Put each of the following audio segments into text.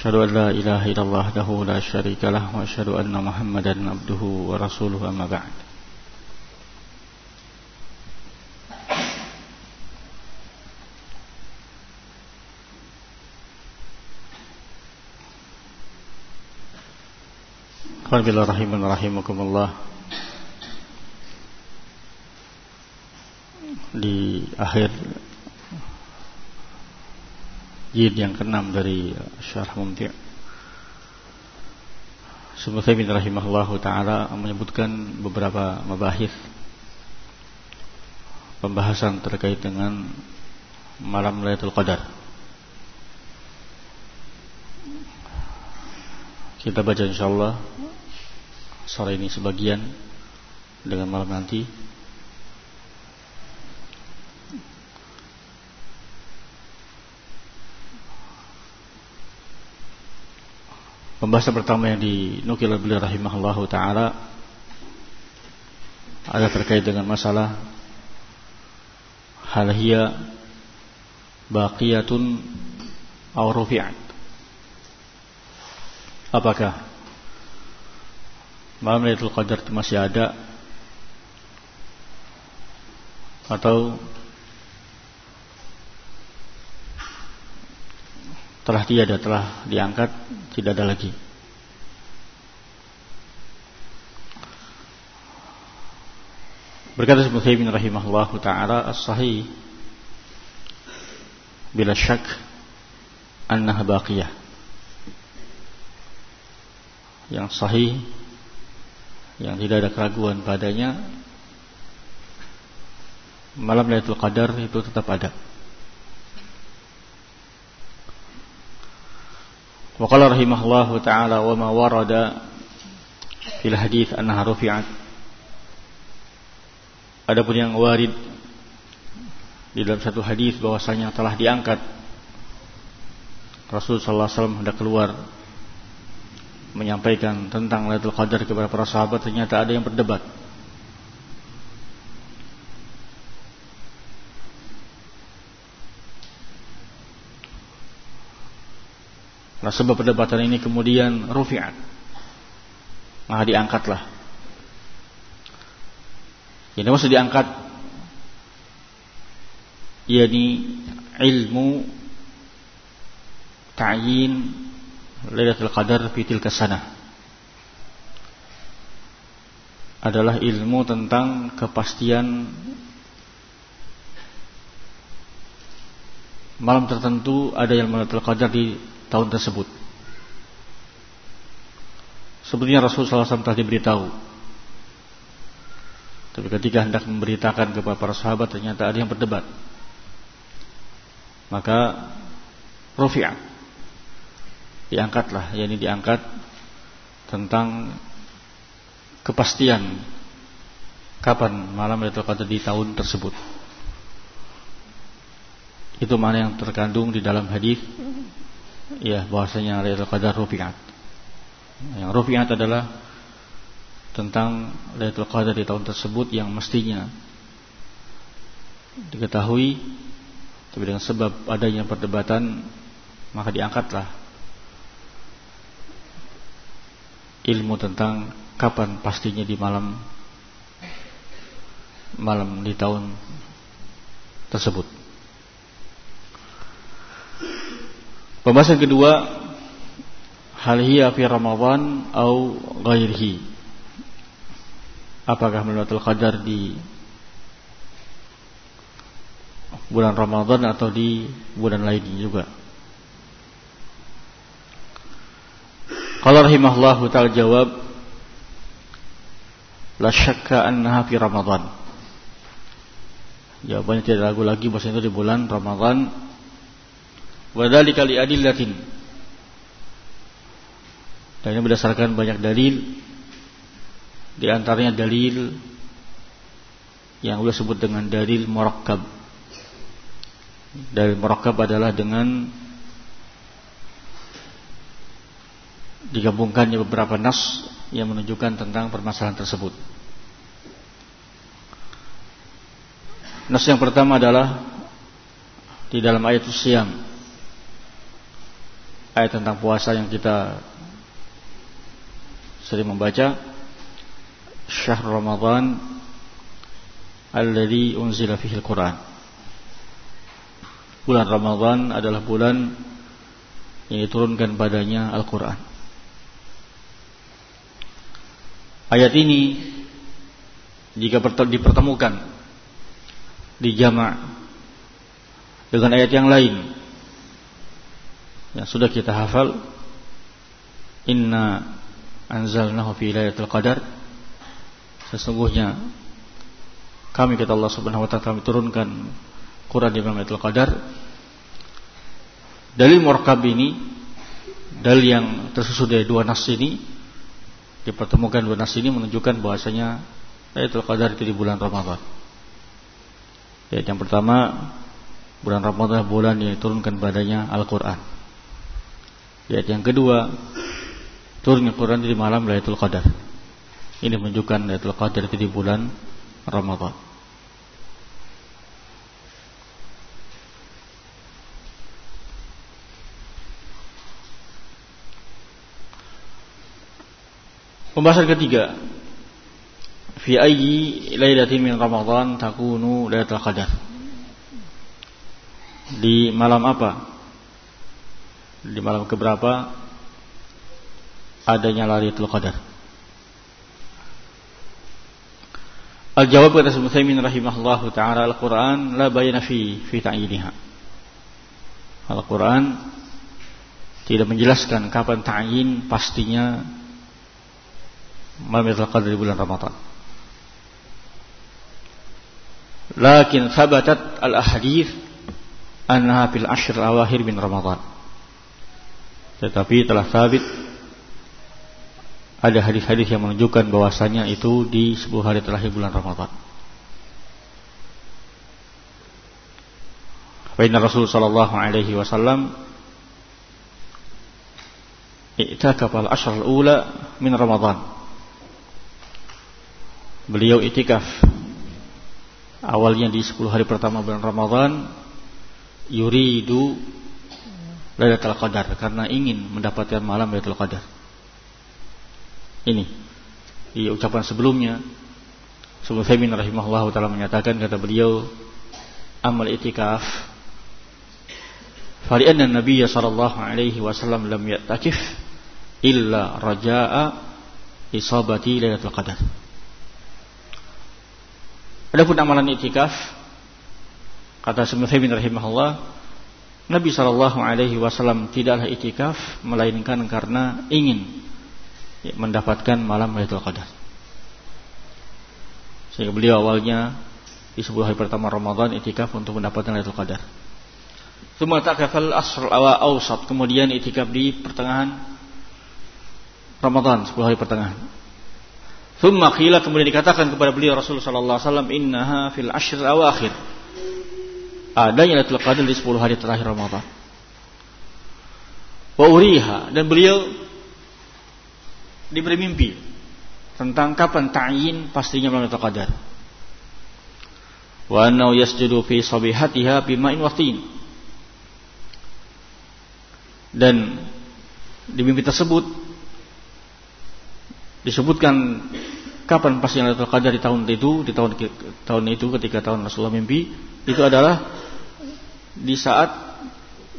أشهد أن لا إله إلا الله وحده لا شريك له وأشهد أن محمدا عبده ورسوله أما بعد. Qul billah rahiman rahimakumullah. Di akhir jilid yang keenam dari Syarah Mumti' Subhanahu rahimahullahu taala menyebutkan beberapa mabahis pembahasan terkait dengan malam Lailatul Qadar. Kita baca insyaallah sore ini sebagian dengan malam nanti Pembahasan pertama yang dinukil oleh beliau rahimahullahu taala ada terkait dengan masalah hal hiya baqiyatun aw rufi'at. Apakah malam Lailatul Qadar itu masih ada atau telah tiada telah diangkat tidak ada lagi berkata Ibnu Taimin rahimahullahu taala as-sahih bila syak annaha baqiyah yang sahih yang tidak ada keraguan padanya malam Lailatul Qadar itu tetap ada. Qala rahimahullahu taala wa ma warada fil hadis annaha rufi'at. Adapun yang warid di dalam satu hadis bahwasanya telah diangkat Rasul sallallahu alaihi wasallam hendak keluar menyampaikan tentang Lailatul Qadar kepada para sahabat ternyata ada yang berdebat. Nah sebab perdebatan ini kemudian rufi'at. Maka diangkatlah. Ini maksud diangkat yakni ilmu ta'yin Lailatul Qadar fi tilka adalah ilmu tentang kepastian malam tertentu ada yang Lailatul Qadar di tahun tersebut. Sebetulnya Rasulullah SAW telah diberitahu. Tapi ketika hendak memberitakan kepada para sahabat ternyata ada yang berdebat. Maka Rufi'at diangkatlah yakni diangkat tentang kepastian kapan malam Lailatul Qadar di tahun tersebut. Itu mana yang terkandung di dalam hadis ya bahwasanya Lailatul Qadar rufi'at. Yang rufi'at adalah tentang Lailatul Qadar di tahun tersebut yang mestinya diketahui tapi dengan sebab adanya perdebatan maka diangkatlah ilmu tentang kapan pastinya di malam malam di tahun tersebut. Pembahasan kedua hal hiya fi Ramadan atau ghairihi. Apakah Lailatul Qadar di bulan Ramadan atau di bulan lainnya juga? Qala rahimahullahu ta'ala jawab La syakka annaha fi Ramadan. Jawabannya tidak ragu lagi bahwa itu di bulan Ramadan. Wa dzalika li adillatin. Dan ini berdasarkan banyak dalil Di antaranya dalil yang beliau sebut dengan dalil murakkab. Dalil murakkab adalah dengan digabungkannya beberapa nas yang menunjukkan tentang permasalahan tersebut. Nas yang pertama adalah di dalam ayat Siyam. Ayat tentang puasa yang kita sering membaca syahr Ramadan alladhi unzila fihi al-Quran. Bulan Ramadan adalah bulan yang diturunkan padanya Al-Quran. Ayat ini jika dipertemukan di jama' dengan ayat yang lain yang sudah kita hafal inna anzalnahu fi lailatul qadar sesungguhnya kami kata Allah Subhanahu wa taala kami turunkan Quran di Lailatul Qadar. Dalil murkab ini dalil yang tersusun dari dua nas ini dipertemukan dua nas ini menunjukkan bahwasanya Lailatul Qadar itu di bulan Ramadan. Ya, yang pertama bulan Ramadan bulan yang diturunkan padanya Al-Qur'an. Ya, yang kedua turunnya Quran di malam Lailatul Qadar. Ini menunjukkan Lailatul Qadar itu di bulan Ramadan. Pembahasan ketiga Fi ayyi lailatin min Ramadan takunu lailatul qadar Di malam apa? Di malam keberapa adanya Lailatul Qadar? Al-jawab kata Muthaimin rahimahullahu taala Al-Qur'an la bayana fi fi ta'yiniha. Al-Qur'an tidak menjelaskan kapan ta'yin pastinya malam Lailatul Qadar di bulan Ramadan. Lakin thabatat al-ahadith annaha fil ashr awakhir min Ramadan. Tetapi telah sabit ada hadis-hadis yang menunjukkan bahwasanya itu di 10 hari terakhir bulan Ramadan. Baina Rasul sallallahu alaihi wasallam i'takaf al-ashr al-ula min Ramadan. Beliau itikaf awalnya di 10 hari pertama bulan Ramadan yuridu Lailatul Qadar karena ingin mendapatkan malam Lailatul Qadar. Ini di ucapan sebelumnya Sebelum Faimin rahimahullah taala menyatakan kata beliau amal itikaf Fali anna Nabi sallallahu alaihi wasallam lam ya'takif illa raja'a isabati lailatul qadar. Adapun amalan itikaf kata Syekh Faimin rahimahullah Nabi sallallahu alaihi wasallam tidaklah itikaf melainkan karena ingin mendapatkan malam Lailatul Qadar. Sehingga beliau awalnya di sebuah hari pertama Ramadan itikaf untuk mendapatkan Lailatul Qadar. Kemudian itikaf di pertengahan Ramadan, 10 hari pertengahan. Tsumma kemudian dikatakan kepada beliau Rasulullah sallallahu alaihi wasallam innaha fil ashr awakhir. Adanya Lailatul Qadar di 10 hari terakhir Ramadan. Wa uriha dan beliau diberi mimpi tentang kapan ta'yin pastinya malam Qadar. Wa annahu yasjudu fi sabihatiha bima'in waqtin. Dan di mimpi tersebut disebutkan kapan pastinya Lailatul Qadar di tahun itu, di tahun tahun itu ketika tahun Rasulullah mimpi, itu adalah di saat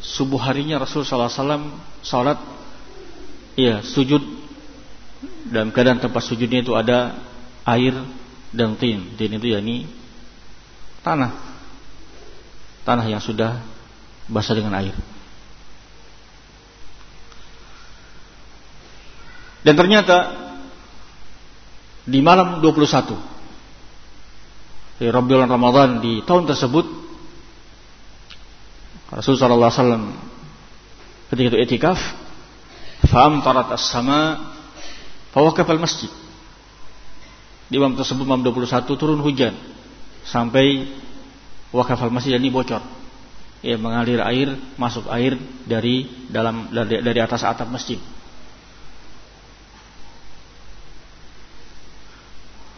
subuh harinya Rasulullah SAW salat ya sujud dalam keadaan tempat sujudnya itu ada air dan tin. Tin itu yakni tanah. Tanah yang sudah basah dengan air. Dan ternyata di malam 21 di Rabiul Ramadan di tahun tersebut Rasulullah SAW ketika itu etikaf faham tarat as-sama Fawakaf al-masjid. Di malam tersebut malam 21 turun hujan sampai wakafal masjid ini bocor. Ya, mengalir air, masuk air dari dalam dari, dari atas atap masjid.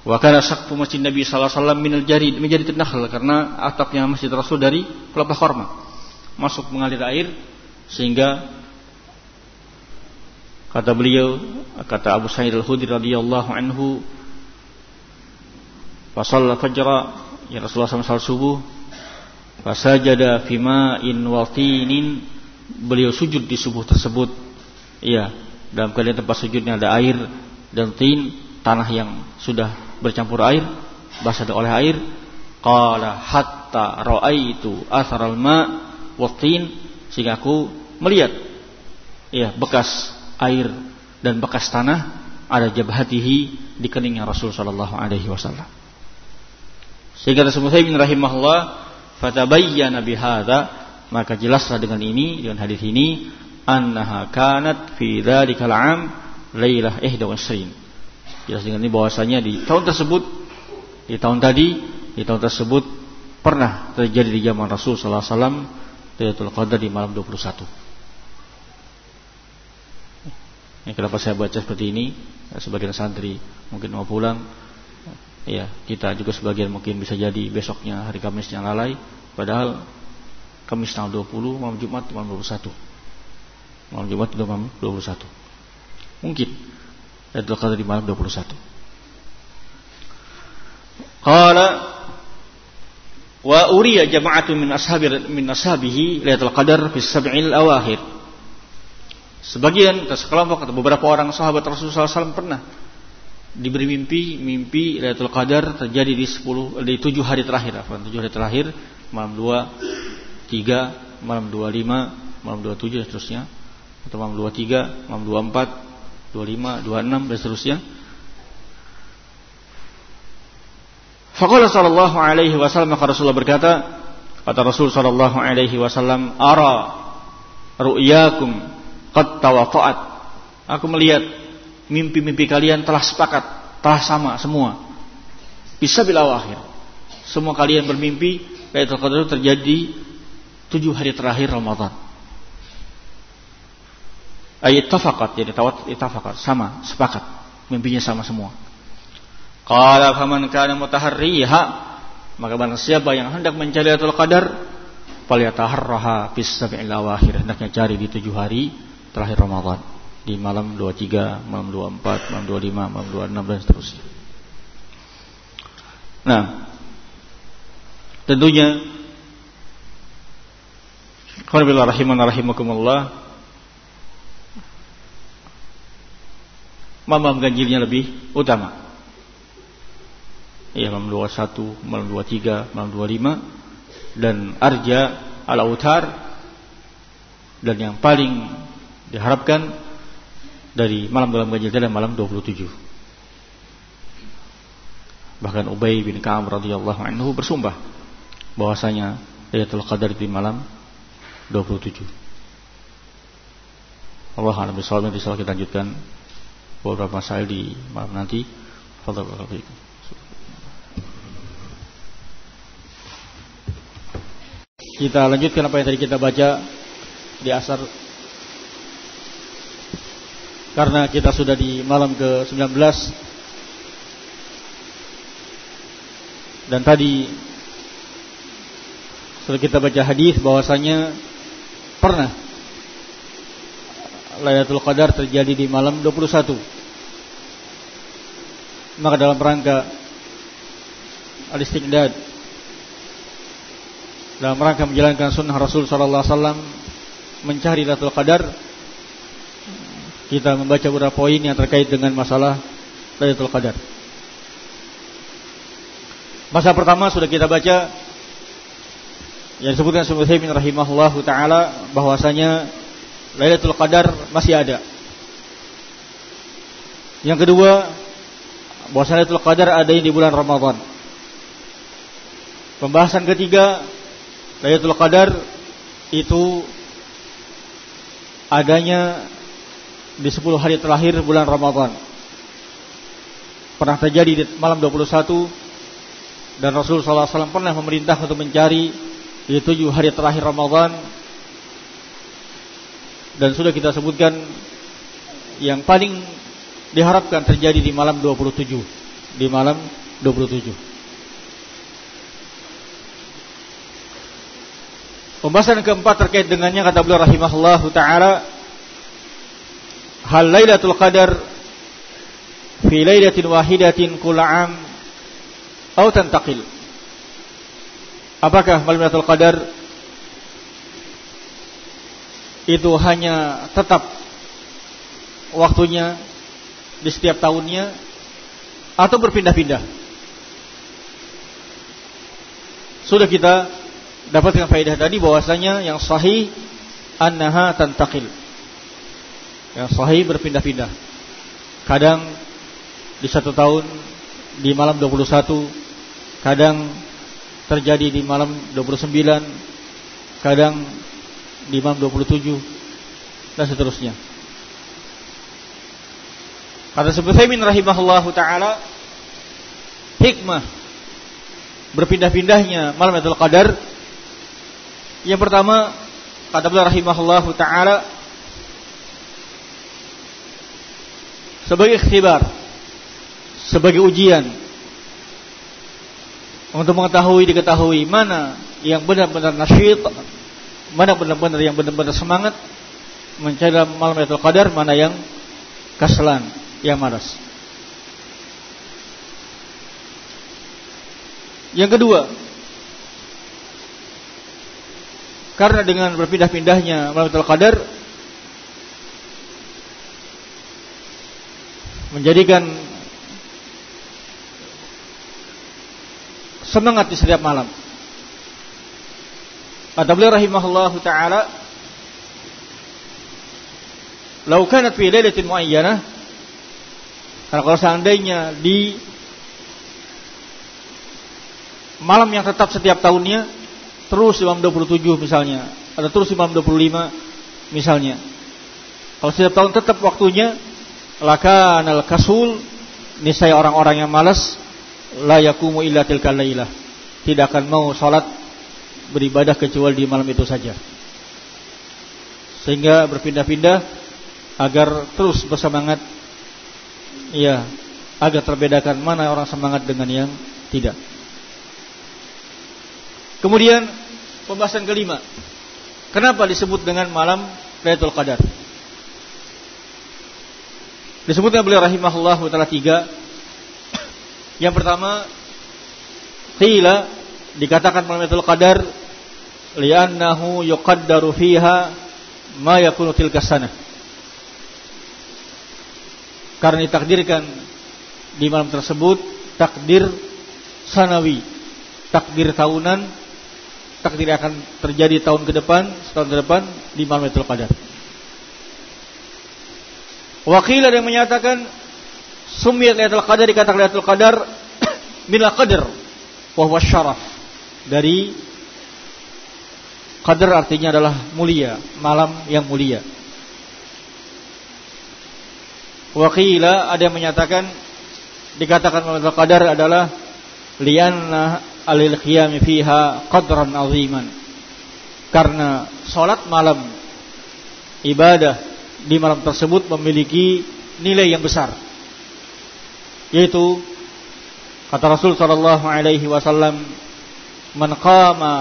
Wa kana saqfu masjid Nabi sallallahu alaihi wasallam minal jarid menjadi nakhl karena atapnya masjid Rasul dari pelepah korma. Masuk mengalir air sehingga kata beliau kata Abu Sa'id Al-Khudri radhiyallahu anhu fa fajr ya Rasulullah SAW subuh. Fasajada fima in watinin beliau sujud di subuh tersebut. Iya dalam keadaan tempat sujudnya ada air dan tin tanah yang sudah bercampur air basah oleh air. Qala hatta raaitu atharal ma wa tin sehingga aku melihat ya bekas air dan bekas tanah ada jabhatihi di keningnya Rasul sallallahu alaihi wasallam. Sehingga Rasul Muhammad rahimahullah fatabayyana bihadza maka jelaslah dengan ini dengan hadis ini annaha kanat fi dzalikal am lailah 21 Jelas dengan ini bahwasanya di tahun tersebut, di tahun tadi, di tahun tersebut pernah terjadi di zaman Rasul sallallahu alaihi wasallam Qadar di malam 21. Ini kenapa saya baca seperti ini? Sebagian santri mungkin mau pulang, ya kita juga sebagian mungkin bisa jadi besoknya hari Kamis yang lalai, padahal Kamis tanggal 20, malam Jumat malam 21. Malam Jumat itu malam 21. Mungkin Lailatul Qadar di malam 21. Qala wa uriya jama'atun min ashabi min ashabihi Lailatul Qadar fi sab'il awakhir. Sebagian atau sekelompok atau beberapa orang sahabat Rasulullah SAW pernah diberi mimpi mimpi Lailatul Qadar terjadi di 10 di 7 hari terakhir apa 7 hari terakhir malam 2 3 malam 25 malam 27 dan seterusnya atau malam 23 malam 24 25, 26 dan seterusnya. Faqala sallallahu alaihi wasallam maka Rasulullah berkata kata Rasul sallallahu alaihi wasallam ara ru'yakum qad tawafa'at aku melihat mimpi-mimpi kalian telah sepakat telah sama semua. Bisa bila akhir semua kalian bermimpi Lailatul Qadar terjadi tujuh hari terakhir Ramadan ayat tafakat jadi tawat itafakat sama sepakat. Mimpinya sama semua. Qala faman kana mutaharriha? Maka barang siapa yang hendak mencari Lailatul Qadar falyataharraha fis sab'il awakhir. Hendaknya cari di tujuh hari terakhir Ramadan. Di malam 23, malam 24, malam 25, malam 26 dan seterusnya. Nah, tentunya Qul rahiman rahimakumullah malam ganjilnya lebih utama. Ya, malam 21, malam 23, malam 25 dan arja al-autar dan yang paling diharapkan dari malam dalam ganjil adalah malam 27. Bahkan Ubay bin Ka'ab radhiyallahu anhu bersumpah bahwasanya Lailatul Qadar di malam 27. Allah a'lam bishawab. Nanti kita lanjutkan beberapa masalah di malam nanti. Fadhal Kita lanjutkan apa yang tadi kita baca di asar. Karena kita sudah di malam ke-19. Dan tadi sudah kita baca hadis bahwasanya pernah Lailatul Qadar terjadi di malam 21. Maka dalam rangka al-istiqdad dalam rangka menjalankan sunnah Rasul sallallahu alaihi wasallam mencari Lailatul Qadar kita membaca beberapa poin yang terkait dengan masalah Lailatul Qadar. Masa pertama sudah kita baca yang disebutkan Syaikhul Utsaimin rahimahullahu taala bahwasanya Lailatul Qadar masih ada. Yang kedua, bahwa Lailatul Qadar ada di bulan Ramadan. Pembahasan ketiga, Lailatul Qadar itu adanya di 10 hari terakhir bulan Ramadan. pernah terjadi di malam 21 dan Rasul SAW pernah memerintah untuk mencari di tujuh hari terakhir Ramadan dan sudah kita sebutkan yang paling diharapkan terjadi di malam 27 di malam 27 Pembahasan keempat terkait dengannya kata beliau rahimahullah taala hal Lailatul Qadar fi lailatin wahidatin kull am atau tantaqil. Apakah malam Lailatul Qadar itu hanya tetap waktunya di setiap tahunnya atau berpindah-pindah? Sudah kita dapatkan faedah tadi bahwasanya yang sahih annaha tantaqil. Yang sahih berpindah-pindah. Kadang di satu tahun di malam 21, kadang terjadi di malam 29, kadang di malam 27 dan seterusnya. Kata Subhaimin rahimahullahu taala hikmah berpindah-pindahnya malam Lailatul Qadar yang pertama kata beliau rahimahullahu taala sebagai ikhtibar, sebagai ujian untuk mengetahui diketahui mana yang benar-benar nasyid, mana benar-benar yang benar-benar semangat mencari malam Lailatul Qadar, mana yang kasalan, yang malas. Yang kedua, Karena dengan berpindah-pindahnya malam Qadar menjadikan semangat di setiap malam. Kata beliau rahimahullahu taala, "Lau kanat fi lailatin muayyanah" Karena kalau seandainya di malam yang tetap setiap tahunnya terus Imam 27 misalnya, atau terus Imam 25 misalnya. Kalau setiap tahun tetap waktunya, laka anal kasul, niscaya orang-orang yang malas, la yakumu illa tilkal lailah. Tidak akan mau salat beribadah kecuali di malam itu saja. Sehingga berpindah-pindah agar terus bersemangat ya agar terbedakan mana orang semangat dengan yang tidak. Kemudian Pembahasan kelima. Kenapa disebut dengan malam Lailatul Qadar? Disebutnya beliau rahimahullah taala tiga. Yang pertama, qila dikatakan malam Lailatul Qadar li'annahu yuqaddaru fiha ma yakunu tilka sanah. Karena ditakdirkan di malam tersebut takdir sanawi, takdir tahunan takdir akan terjadi tahun ke depan, setahun ke depan di malam Lailatul Qadar. Wakil ada yang menyatakan sumiyat Lailatul Qadar dikatakan Lailatul Qadar bila qadar wa huwa syaraf dari qadar artinya adalah mulia, malam yang mulia. Wakila ada yang menyatakan dikatakan Lailatul Qadar adalah lianna alil qiyam fiha qadran aziman karena salat malam ibadah di malam tersebut memiliki nilai yang besar yaitu kata Rasul sallallahu alaihi wasallam man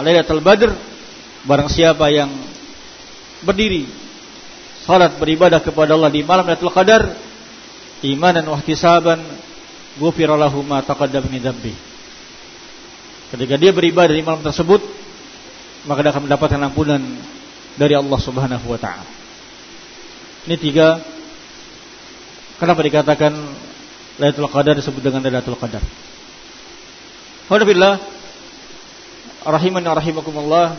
lailatul badr barang siapa yang berdiri salat beribadah kepada Allah di malam Lailatul Qadar imanan wa ihtisaban ghufira lahu ma taqaddama min dzambi Ketika dia beribadah di malam tersebut, maka dia akan mendapatkan ampunan dari Allah Subhanahu wa taala. Ini tiga kenapa dikatakan Lailatul Qadar disebut dengan Lailatul Qadar. Alhamdulillah rahimani rahimakumullah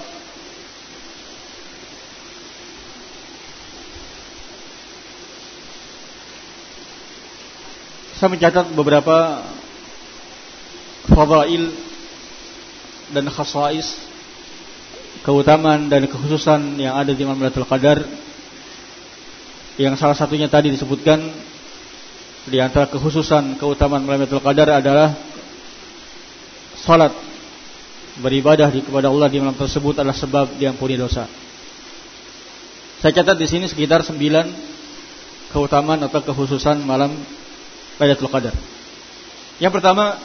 Saya mencatat beberapa fadail dan khasais keutamaan dan kekhususan yang ada di malam Lailatul Qadar yang salah satunya tadi disebutkan di antara kekhususan keutamaan malam Lailatul Qadar adalah salat beribadah kepada Allah di malam tersebut adalah sebab diampuni dosa. Saya catat di sini sekitar 9 keutamaan atau kekhususan malam Lailatul Qadar. Yang pertama,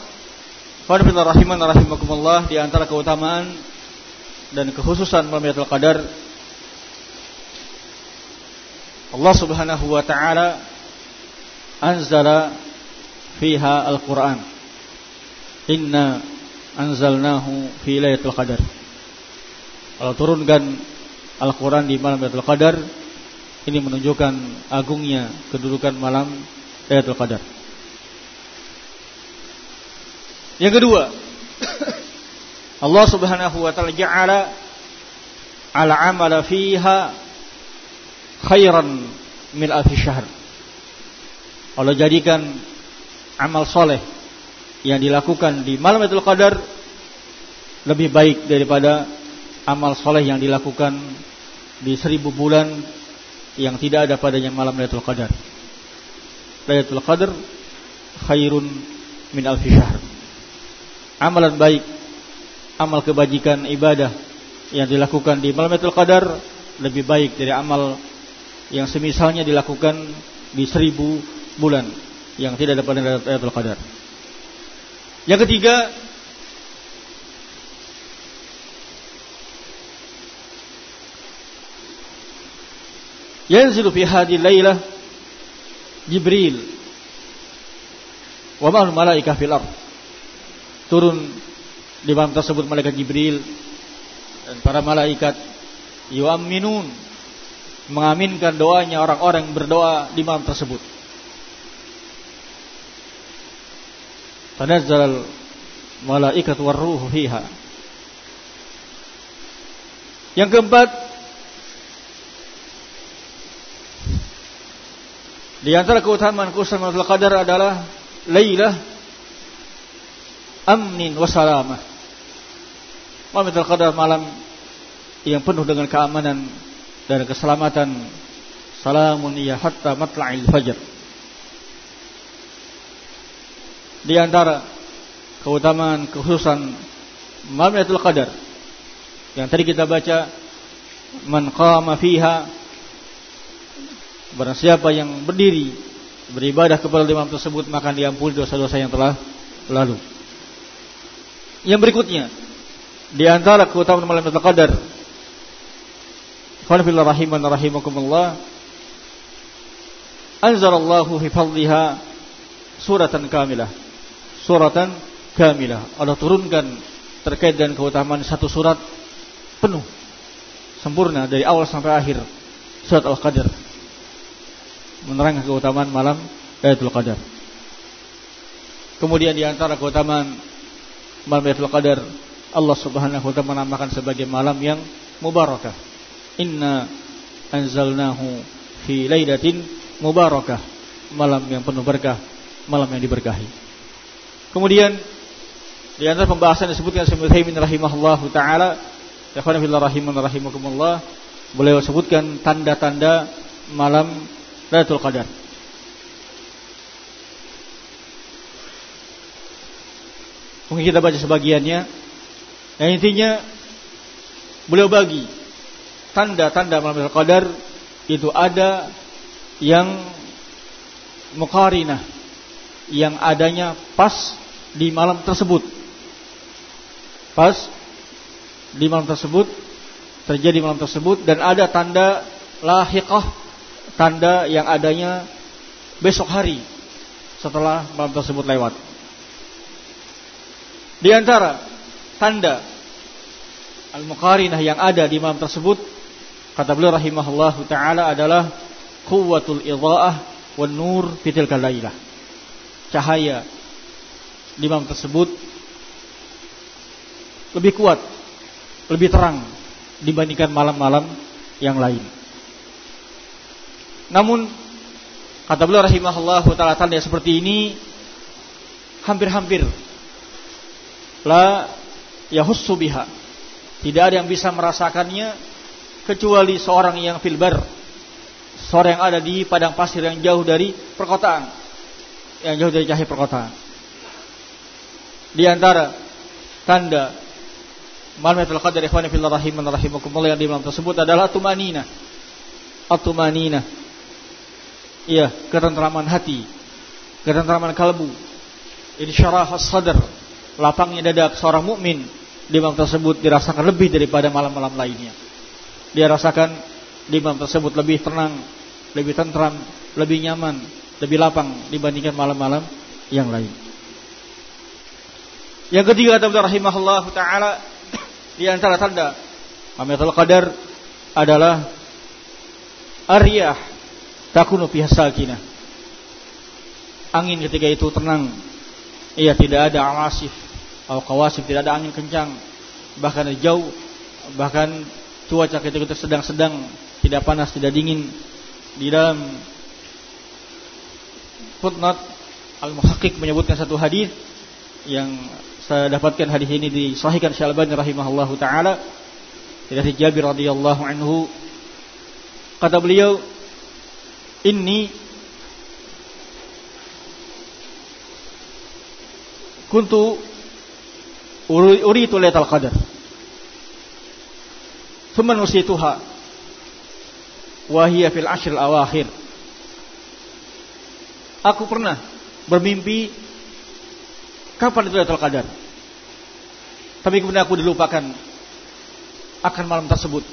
Qadar rahiman rahimakumullah di antara keutamaan dan kekhususan malam Lailatul Qadar Allah Subhanahu wa taala anzala fiha al-Qur'an. Inna anzalnahu fi lailatul qadar. Allah turunkan Al-Qur'an di malam Lailatul Qadar ini menunjukkan agungnya kedudukan malam Lailatul Qadar. Yang kedua, Allah Subhanahu wa taala ja'ala al amala fiha khairan min alfi syahr. Allah jadikan amal soleh yang dilakukan di malam Lailatul Qadar lebih baik daripada amal soleh yang dilakukan di seribu bulan yang tidak ada padanya malam Lailatul Qadar. Lailatul Qadar khairun min alfi syahr. Amalan baik, amal kebajikan ibadah yang dilakukan di malam Lailatul Qadar lebih baik dari amal yang semisalnya dilakukan di seribu bulan yang tidak ada pada Lailatul Qadar. Yang ketiga, yanzilu fi hadhihi lailah Jibril wa malaikah fil ard. Turun di malam tersebut malaikat Jibril dan para malaikat yu'minun mengaminkan doanya orang-orang yang berdoa di malam tersebut. Tanazzal malaikat warruhu fiha. Yang keempat Di antara keutamaan keutamaan Lailatul Qadar adalah Lailah amnin wa salamah. Lailatul Qadar malam yang penuh dengan keamanan dan keselamatan salamun ya hatta matla'il fajr di antara keutamaan kekhususan Lailatul Qadar yang tadi kita baca man qama fiha barang siapa yang berdiri beribadah kepada imam tersebut maka diampuni dosa-dosa yang telah lalu yang berikutnya di antara keutamaan malam Lailatul Qadar Qanfillah rahiman rahimakumullah Anzalallahu fi fadliha suratan kamilah. Suratan kamilah. Allah turunkan terkait dengan keutamaan satu surat penuh Sempurna dari awal sampai akhir Surat Al-Qadar. Menerangkan keutamaan malam Lailatul Qadar. Kemudian di antara keutamaan malam Lailatul Qadar Allah Subhanahu wa taala menamakan sebagai malam yang mubarakah Inna anzalnahu fi lailatin mubarakah. Malam yang penuh berkah, malam yang diberkahi. Kemudian di antara pembahasan disebutkan Syaikhul Utsaimin rahimahullahu taala, ya fillah rahiman rahimakumullah, beliau sebutkan tanda-tanda malam Lailatul Qadar. Mungkin kita baca sebagiannya. Yang intinya beliau bagi tanda-tanda malam Qadar itu ada yang muqarinah yang adanya pas di malam tersebut. Pas di malam tersebut terjadi malam tersebut dan ada tanda lahiqah tanda yang adanya besok hari setelah malam tersebut lewat. Di antara tanda al-muqarinah yang ada di malam tersebut Kata beliau rahimahullah taala adalah quwwatul idhaah wan nur fitil kalailah. Cahaya di malam tersebut lebih kuat, lebih terang dibandingkan malam-malam yang lain. Namun kata beliau rahimahullah taala tanda seperti ini hampir-hampir la yahussu biha. Tidak ada yang bisa merasakannya kecuali seorang yang filbar, seorang yang ada di padang pasir yang jauh dari perkotaan. yang jauh dari cahaya perkotaan. Di antara tanda malam Lailatul Qadar ikhwani fillah rahiman rahimakumullah yang di malam tersebut adalah tumanina. At-tumanina. Iya, ketentraman hati, ketentraman kalbu. Insyarah sadar, lapangnya dada seorang mukmin di malam tersebut dirasakan lebih daripada malam-malam lainnya. Dia rasakan di malam tersebut lebih tenang, lebih tentram, lebih nyaman, lebih lapang dibandingkan malam-malam yang lain. Yang ketiga kata rahimahullah taala di antara tanda Lailatul Qadar adalah ariyah takunu fiha sakinah. Angin ketika itu tenang. Iya tidak ada alasif atau kawasif, tidak ada angin kencang, bahkan jauh, bahkan cuaca ketika sedang-sedang, tidak panas, tidak dingin. Di dalam footnote Al-Muhaqqiq menyebutkan satu hadis yang saya dapatkan hadis ini disahihkan Syalbani rahimahullahu taala dari Jabir radhiyallahu anhu. Kata beliau ini kuntu uritu lailatul qadar thumma nusituha wa hiya fil ashr al awakhir aku pernah bermimpi Kapan itu Lailatul Qadar? Tapi kemudian aku dilupakan akan malam tersebut.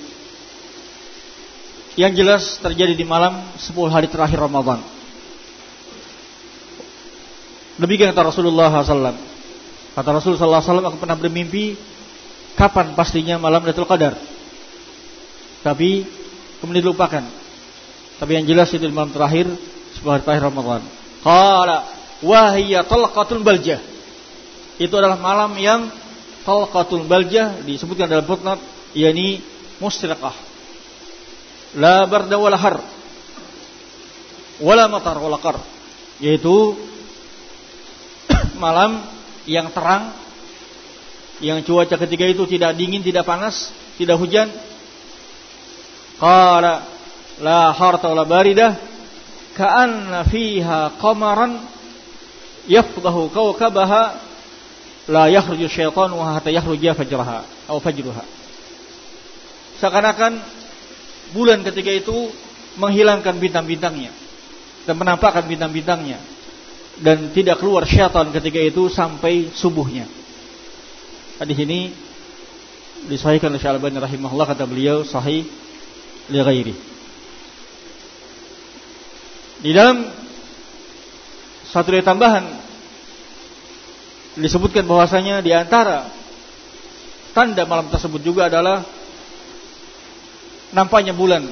Yang jelas terjadi di malam 10 hari terakhir Ramadan. Demikian kata Rasulullah SAW. Kata Rasulullah SAW aku pernah bermimpi kapan pastinya malam Lailatul Qadar. Tapi kemudian dilupakan. Tapi yang jelas itu di malam terakhir 10 hari terakhir Ramadan. Qala wahiyya talqatul baljah itu adalah malam yang talqatul baljah disebutkan dalam footnote yakni musyraqah la barda wala har wala matar wala qar yaitu malam yang terang yang cuaca ketika itu tidak dingin tidak panas tidak hujan qala la harta wala baridah ka'anna fiha qamaran yafdahu kawkabaha la yakhruju syaitanu hatta yakhruja fajraha atau fajruha. Seakan-akan bulan ketika itu menghilangkan bintang-bintangnya dan menampakkan bintang-bintangnya dan tidak keluar syaitan ketika itu sampai subuhnya. Hadis ini disahihkan oleh Syalbani rahimahullah kata beliau sahih li ghairi. Di dalam satu dari tambahan disebutkan bahwasanya di antara tanda malam tersebut juga adalah nampaknya bulan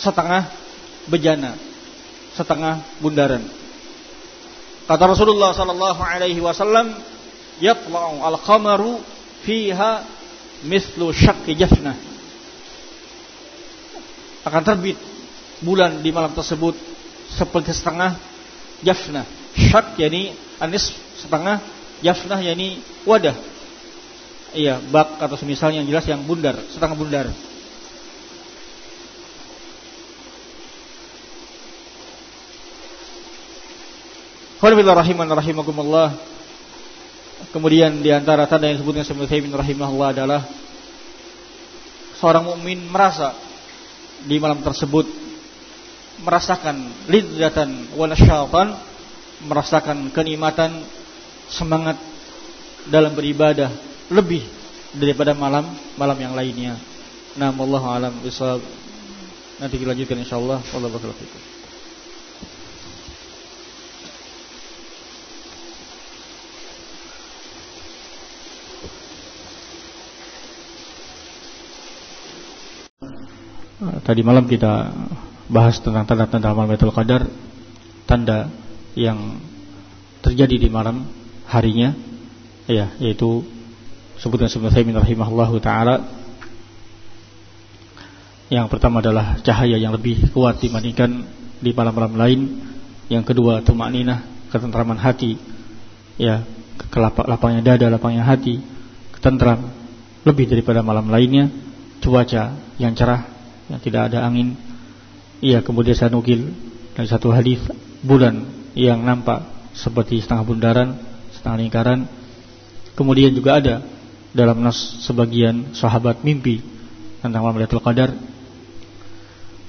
setengah bejana, setengah bundaran. Kata Rasulullah sallallahu alaihi wasallam, "Yatla'u al-qamaru fiha mislu syaqqi jafnah." Akan terbit bulan di malam tersebut seperti setengah jafnah. Syak yakni anis setengah Yafnah yakni wadah. Iya, bak atau semisal yang jelas yang bundar, setengah bundar. Alhamdulillah. Kemudian di antara tanda yang disebutkan Syaikhul rahimahullah adalah seorang mukmin merasa di malam tersebut merasakan lidzatan wa nasyatan, merasakan kenikmatan semangat dalam beribadah lebih daripada malam malam yang lainnya. Nah, Allah alam bisa nanti kita lanjutkan insyaallah. Allah fikum. Tadi malam kita bahas tentang tanda-tanda malam Lailatul Qadar, tanda yang terjadi di malam harinya ya yaitu sebutkan sebenarnya Taimin rahimahullahu taala. Yang pertama adalah cahaya yang lebih kuat dibandingkan di malam-malam lain. Yang kedua tumakninah ketentraman hati ya kelapak lapangnya dada lapangnya hati ketentram lebih daripada malam lainnya cuaca yang cerah yang tidak ada angin iya kemudian saya nukil dari satu hadis bulan yang nampak seperti setengah bundaran, setengah lingkaran. Kemudian juga ada dalam nas sebagian sahabat mimpi tentang malam Lailatul Qadar.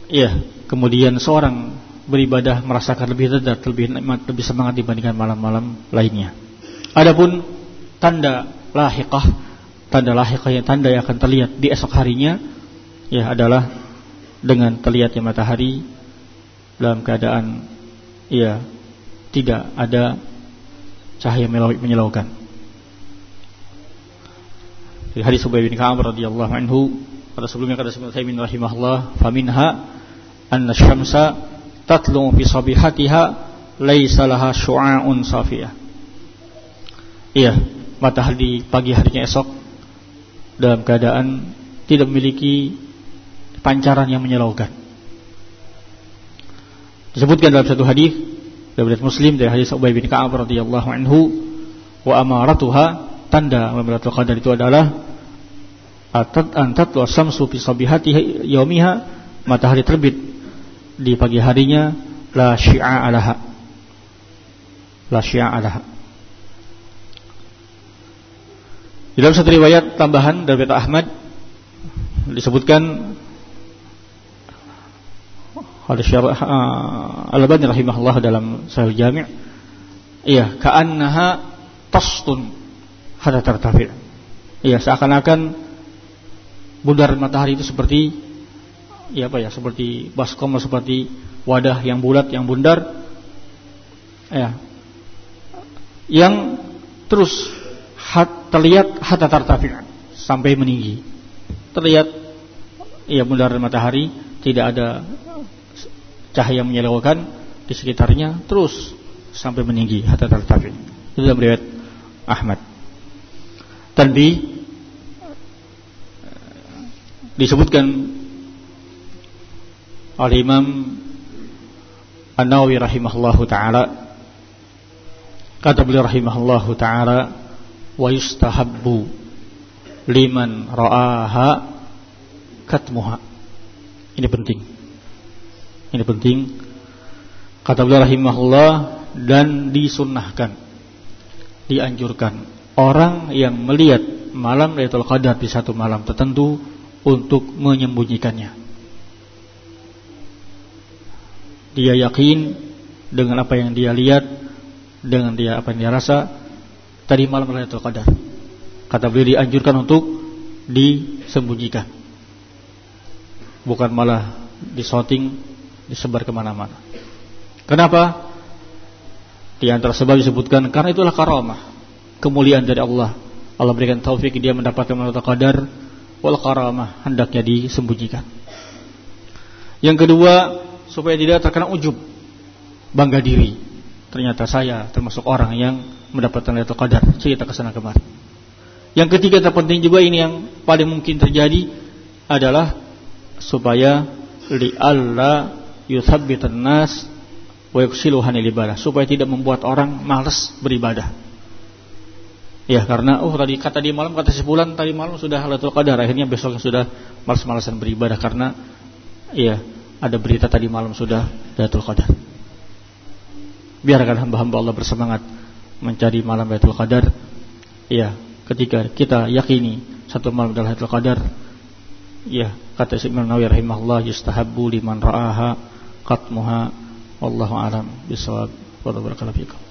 Iya, kemudian seorang beribadah merasakan lebih lezat, lebih nikmat, lebih semangat dibandingkan malam-malam lainnya. Adapun tanda lahiqah, tanda lahiqah yang tanda yang akan terlihat di esok harinya ya adalah dengan terlihatnya matahari dalam keadaan ya tidak ada cahaya menyilaukan. Di hadis Ubay bin Ka'ab radhiyallahu anhu pada sebelumnya kata Ibnu Taimin rahimahullah, "Faminha anna syamsa tatlu fi sabihatiha laisa laha syu'a'un safiyah." Iya, matahari pagi harinya esok dalam keadaan tidak memiliki pancaran yang menyilaukan. Disebutkan dalam satu hadis dari Muslim dari hadis Ubay bin Ka'ab radhiyallahu anhu wa amaratuha tanda Lailatul Qadar itu adalah atat antat wa samsu fi sabihati yaumiha matahari terbit di pagi harinya la syi'a alaha la syi'a alaha dalam satu riwayat tambahan dari Ahmad disebutkan oleh Syarah uh, Al-Albani rahimahullah dalam Sahih Jami' iya ka'annaha tastun. Hatta tartafi' iya seakan-akan bundar matahari itu seperti ya apa ya seperti baskom seperti wadah yang bulat yang bundar. Ya yang terus hat, terlihat hatta tartafi' sampai meninggi. Terlihat ya bundar matahari tidak ada cahaya menyilaukan di sekitarnya terus sampai meninggi hatta tartafi. Itu dalam riwayat Ahmad. Tadi disebutkan oleh Imam An-Nawawi rahimahullahu taala kata beliau rahimahullahu taala wa yustahabbu liman ra'aha katmuha ini penting ini penting. Kata beliau rahimahullah dan disunnahkan, dianjurkan orang yang melihat malam Lailatul Qadar di satu malam tertentu untuk menyembunyikannya. Dia yakin dengan apa yang dia lihat, dengan dia apa yang dia rasa tadi malam Lailatul Qadar. Kata beliau dianjurkan untuk disembunyikan. Bukan malah disoting disebar ke mana-mana. Kenapa? Di antara sebab disebutkan karena itulah karamah, kemuliaan dari Allah. Allah berikan taufik dia mendapatkan manfaat qadar wal karamah hendaknya disembunyikan. Yang kedua, supaya tidak terkena ujub, bangga diri. Ternyata saya termasuk orang yang mendapatkan Lailatul Qadar. Cerita ke sana kemari. Yang ketiga terpenting juga ini yang paling mungkin terjadi adalah supaya li Allah yuthabbitan nas wa yuksiluhan ibadah supaya tidak membuat orang malas beribadah. Ya karena oh tadi kata di malam kata sebulan tadi malam sudah Lailatul Qadar akhirnya besoknya sudah malas-malasan beribadah karena ya ada berita tadi malam sudah Lailatul Qadar. Biarkan hamba-hamba Allah bersemangat mencari malam Lailatul Qadar. Ya, ketika kita yakini satu malam adalah Lailatul Qadar, ya kata Imam Nawawi rahimahullah yustahabbu liman ra'aha qatmuha wallahu alam bisawab wa barakallahu fikum